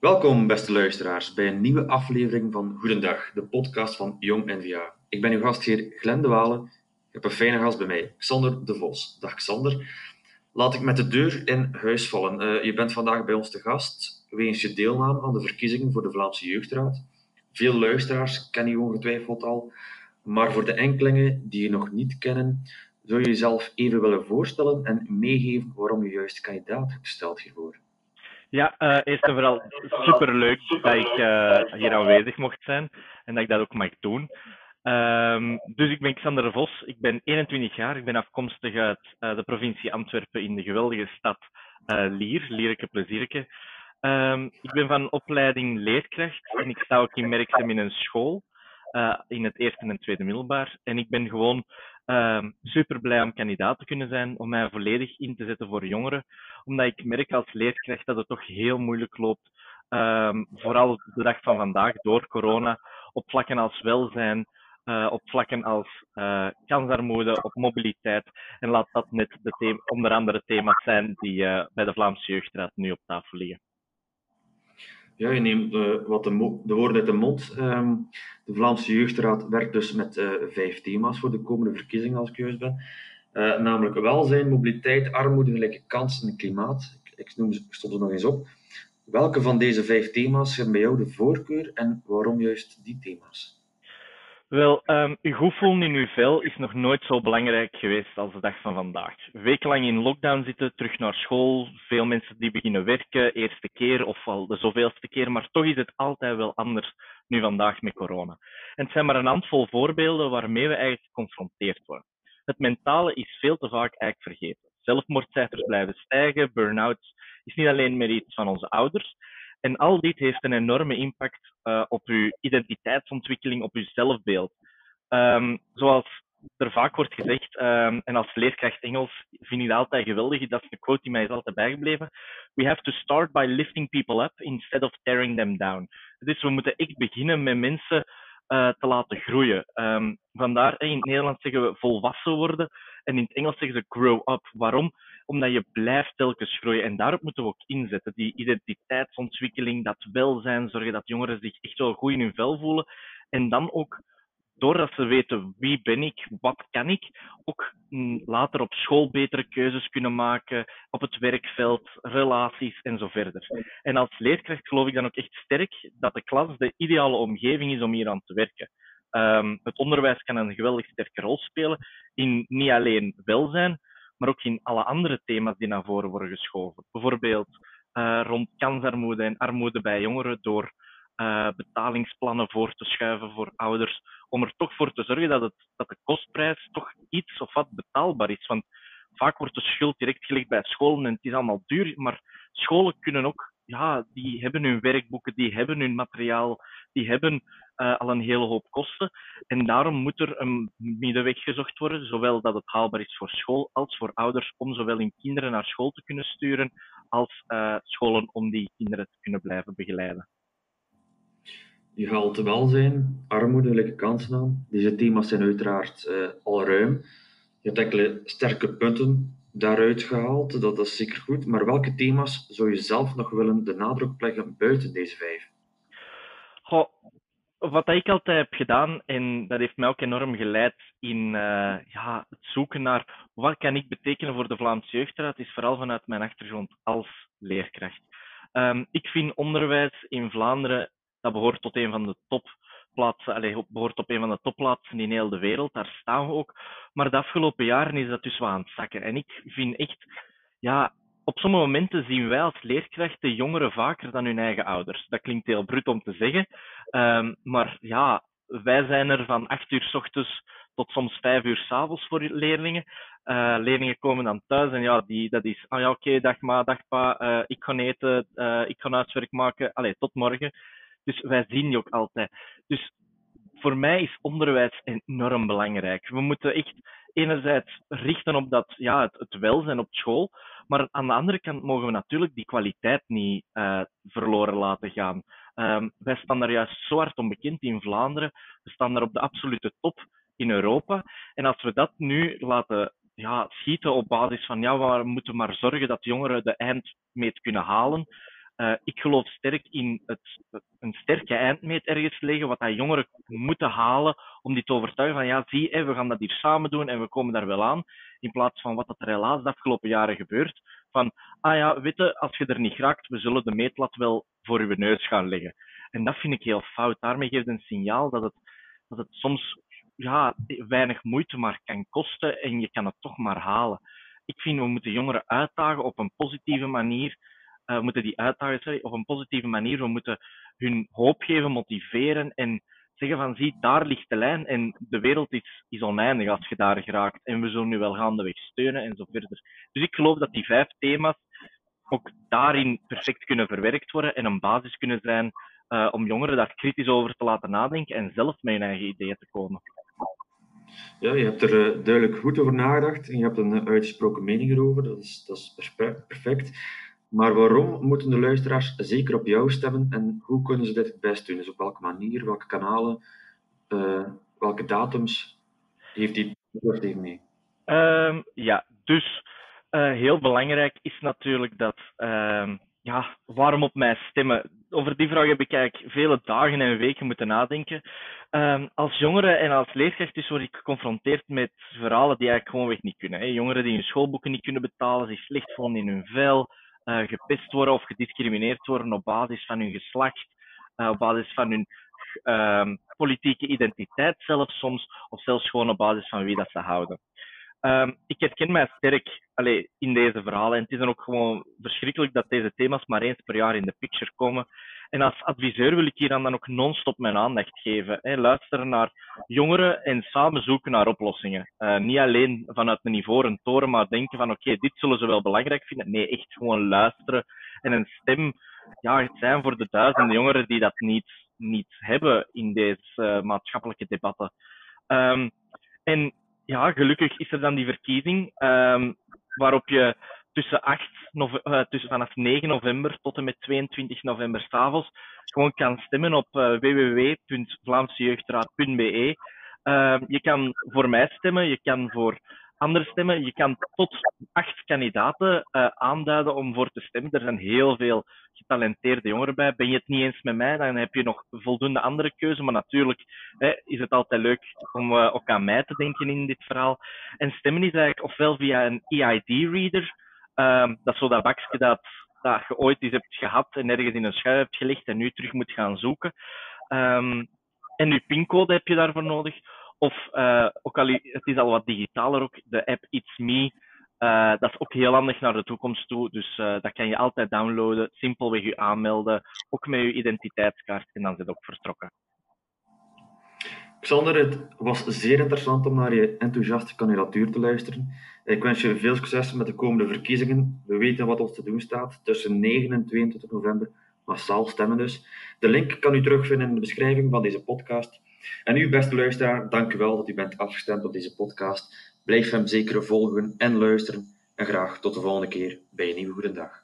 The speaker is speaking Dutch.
Welkom, beste luisteraars, bij een nieuwe aflevering van Goedendag, de podcast van Jong NVA. Ik ben uw gastheer Glenn de Walen. Ik heb een fijne gast bij mij, Xander de Vos. Dag Xander. Laat ik met de deur in huis vallen. Uh, je bent vandaag bij ons te gast wegens je deelname aan de verkiezingen voor de Vlaamse Jeugdraad. Veel luisteraars kennen je ongetwijfeld al, maar voor de enkelingen die je nog niet kennen, zou je jezelf even willen voorstellen en meegeven waarom je juist kandidaat hebt gesteld hiervoor? Ja, uh, eerst en vooral superleuk dat ik uh, hier aanwezig mocht zijn en dat ik dat ook mag doen. Um, dus ik ben Xander Vos, ik ben 21 jaar, ik ben afkomstig uit uh, de provincie Antwerpen in de geweldige stad Lier, Lierke Plezierke. Um, ik ben van opleiding leerkracht en ik sta ook in werkzaam in een school, in het eerste en tweede middelbaar. En ik ben gewoon Um, super blij om kandidaat te kunnen zijn, om mij volledig in te zetten voor jongeren. Omdat ik merk als leerkracht dat het toch heel moeilijk loopt. Um, vooral de dag van vandaag door corona, op vlakken als welzijn, uh, op vlakken als uh, kansarmoede, op mobiliteit. En laat dat net de onder andere thema's zijn die uh, bij de Vlaamse Jeugdraad nu op tafel liggen. Ja, je neemt uh, wat de, de, woorden uit de mond. Um, de Vlaamse Jeugdraad werkt dus met uh, vijf thema's voor de komende verkiezingen, als ik juist ben. Uh, namelijk welzijn, mobiliteit, armoede, gelijke kansen en klimaat. Ik, ik noem, stond er nog eens op. Welke van deze vijf thema's hebben bij jou de voorkeur en waarom juist die thema's? Wel, um, uw voelen in uw vel is nog nooit zo belangrijk geweest als de dag van vandaag. Wekenlang in lockdown zitten, terug naar school, veel mensen die beginnen werken, eerste keer of al de zoveelste keer, maar toch is het altijd wel anders nu vandaag met corona. En het zijn maar een handvol voorbeelden waarmee we eigenlijk geconfronteerd worden. Het mentale is veel te vaak eigenlijk vergeten. Zelfmoordcijfers blijven stijgen, burn-outs is niet alleen meer iets van onze ouders, en al dit heeft een enorme impact uh, op uw identiteitsontwikkeling, op uw zelfbeeld. Um, zoals er vaak wordt gezegd, um, en als leerkracht Engels vind ik dat altijd geweldig, dat is een quote die mij is altijd bijgebleven. We have to start by lifting people up instead of tearing them down. Dus we moeten echt beginnen met mensen te laten groeien. Um, vandaar, in het Nederlands zeggen we volwassen worden en in het Engels zeggen ze grow up. Waarom? Omdat je blijft telkens groeien en daarop moeten we ook inzetten. Die identiteitsontwikkeling, dat welzijn, zorgen dat jongeren zich echt wel goed in hun vel voelen en dan ook doordat ze weten wie ben ik, wat kan ik, ook mm, later op school betere keuzes kunnen maken, op het werkveld, relaties en zo verder. En als leerkracht geloof ik dan ook echt sterk dat de klas de ideale omgeving is om hier aan te werken. Um, het onderwijs kan een geweldig sterke rol spelen in niet alleen welzijn, maar ook in alle andere thema's die naar voren worden geschoven. Bijvoorbeeld uh, rond kansarmoede en armoede bij jongeren door uh, betalingsplannen voor te schuiven voor ouders, om er toch voor te zorgen dat, het, dat de kostprijs toch iets of wat betaalbaar is. Want vaak wordt de schuld direct gelegd bij scholen en het is allemaal duur, maar scholen kunnen ook, ja, die hebben hun werkboeken, die hebben hun materiaal, die hebben uh, al een hele hoop kosten. En daarom moet er een middenweg gezocht worden, zowel dat het haalbaar is voor school als voor ouders, om zowel hun kinderen naar school te kunnen sturen, als uh, scholen om die kinderen te kunnen blijven begeleiden. Je haalt welzijn, armoede, gelijke kansen aan. Deze thema's zijn uiteraard uh, al ruim. Je hebt enkele sterke punten daaruit gehaald, dat is zeker goed. Maar welke thema's zou je zelf nog willen de nadruk leggen buiten deze vijf? Goh, wat ik altijd heb gedaan, en dat heeft mij ook enorm geleid in uh, ja, het zoeken naar wat kan ik betekenen voor de Vlaamse jeugdraad, is vooral vanuit mijn achtergrond als leerkracht. Um, ik vind onderwijs in Vlaanderen dat behoort tot een van de topplaatsen, allez, behoort op een van de topplaatsen in heel de wereld. Daar staan we ook. Maar de afgelopen jaren is dat dus wel aan het zakken. En ik vind echt, ja, op sommige momenten zien wij als leerkrachten jongeren vaker dan hun eigen ouders. Dat klinkt heel brut om te zeggen. Um, maar ja, wij zijn er van acht uur s ochtends tot soms vijf uur s avonds voor leerlingen. Uh, leerlingen komen dan thuis en ja, die, dat is, ah ja, oké, dag ma, dag pa, uh, ik ga eten, uh, ik ga huiswerk maken, allee, tot morgen. Dus wij zien die ook altijd. Dus voor mij is onderwijs enorm belangrijk. We moeten echt enerzijds richten op dat, ja, het, welzijn op school, maar aan de andere kant mogen we natuurlijk die kwaliteit niet uh, verloren laten gaan. Um, wij staan daar juist zo hard onbekend in Vlaanderen. We staan daar op de absolute top in Europa. En als we dat nu laten ja, schieten op basis van ja, we moeten maar zorgen dat jongeren de eindmeet kunnen halen, Uh, ik geloof sterk in het, een sterke eindmeet ergens leggen, wat dat jongeren moeten halen om die te overtuigen van ja, zie, we gaan dat hier samen doen en we komen daar wel aan. In plaats van wat dat er helaas de afgelopen jaren gebeurt. Van, ah ja, weet als je er niet raakt, we zullen de meetlat wel voor uw neus gaan leggen. En dat vind ik heel fout. Daarmee geeft een signaal dat het, dat het soms ja, weinig moeite maar kan kosten en je kan het toch maar halen. Ik vind we moeten jongeren uitdagen op een positieve manier. Uh, moeten die uitdagen sorry, op een positieve manier. We moeten hun hoop geven, motiveren en zeggen van zie, daar ligt de lijn en de wereld is, is oneindig als je daar geraakt. En we zullen nu wel gaandeweg steunen en zo verder. Dus ik geloof dat die vijf thema's ook daarin perfect kunnen verwerkt worden en een basis kunnen zijn uh, om jongeren daar kritisch over te laten nadenken en zelf met hun eigen ideeën te komen. Ja, je hebt er uh, duidelijk goed over nagedacht en je hebt een uitgesproken mening erover. Dat is, dat is perfect. Maar waarom moeten de luisteraars zeker op jou stemmen en hoe kunnen ze dit het best doen? Dus op welke manier, welke kanalen, uh, welke datums heeft die tegen mee? Um, ja, dus uh, heel belangrijk is natuurlijk dat, uh, ja, waarom op mij stemmen? Over die vraag heb ik eigenlijk vele dagen en weken moeten nadenken. Um, als jongere en als leerkracht dus word ik geconfronteerd met verhalen die eigenlijk gewoonweg niet kunnen. Hè. Jongeren die hun schoolboeken niet kunnen betalen, zich slecht voelen in hun vel, gepest worden of gediscrimineerd worden op basis van hun geslacht, uh, op basis van hun uh, politieke identiteit zelfs soms, of zelfs gewoon op basis van wie dat ze houden. Um, ik herken mij sterk in deze verhalen. En het is dan ook gewoon verschrikkelijk dat deze thema's maar eens per jaar in de picture komen. En als adviseur wil ik hier dan, ook non-stop mijn aandacht geven. Hè. Luisteren naar jongeren en samen zoeken naar oplossingen. Uh, niet alleen vanuit een ivoren toren, maar denken van oké, dit zullen ze wel belangrijk vinden. Nee, echt gewoon luisteren en een stem ja, het zijn voor de duizenden jongeren die dat niet, niet hebben in deze uh, maatschappelijke debatten. Um, en ja, gelukkig is er dan die verkiezing, um, waarop je tussen, 8 uh, tussen vanaf 9 november tot en met 22 november s'avonds gewoon kan stemmen op uh, www.vlaamsejeugdraad.be. Uh, je kan voor mij stemmen, je kan voor andere stemmen. Je kan tot acht kandidaten uh, aanduiden om voor te stemmen. Er zijn heel veel getalenteerde jongeren bij. Ben je het niet eens met mij, dan heb je nog voldoende andere keuze. Maar natuurlijk hè, is het altijd leuk om ook aan mij te denken in dit verhaal. En stemmen is eigenlijk ofwel via een EID-reader. Uh, dat is zo dat bakje dat, dat je ooit eens hebt gehad en ergens in een schuif hebt gelegd en nu terug moet gaan zoeken. Um, en je pincode heb je daarvoor nodig. Of uh, ook al, het is al wat digitaler ook, de app It's Me. Uh, dat is ook heel handig naar de toekomst toe. Dus uh, dat kan je altijd downloaden, simpelweg je aanmelden, ook met je identiteitskaart en dan zit ook vertrokken. Xander, het was zeer interessant om naar je enthousiaste kandidatuur te luisteren. Ik wens je veel succes met de komende verkiezingen. We weten wat ons te doen staat. Tussen 9 en 22 november massaal stemmen dus. De link kan u terugvinden in de beschrijving van deze podcast. En u, beste luisteraar, dank u wel dat u bent afgestemd op deze podcast. Blijf hem zeker volgen en luisteren. En graag tot de volgende keer bij een nieuwe Goedendag.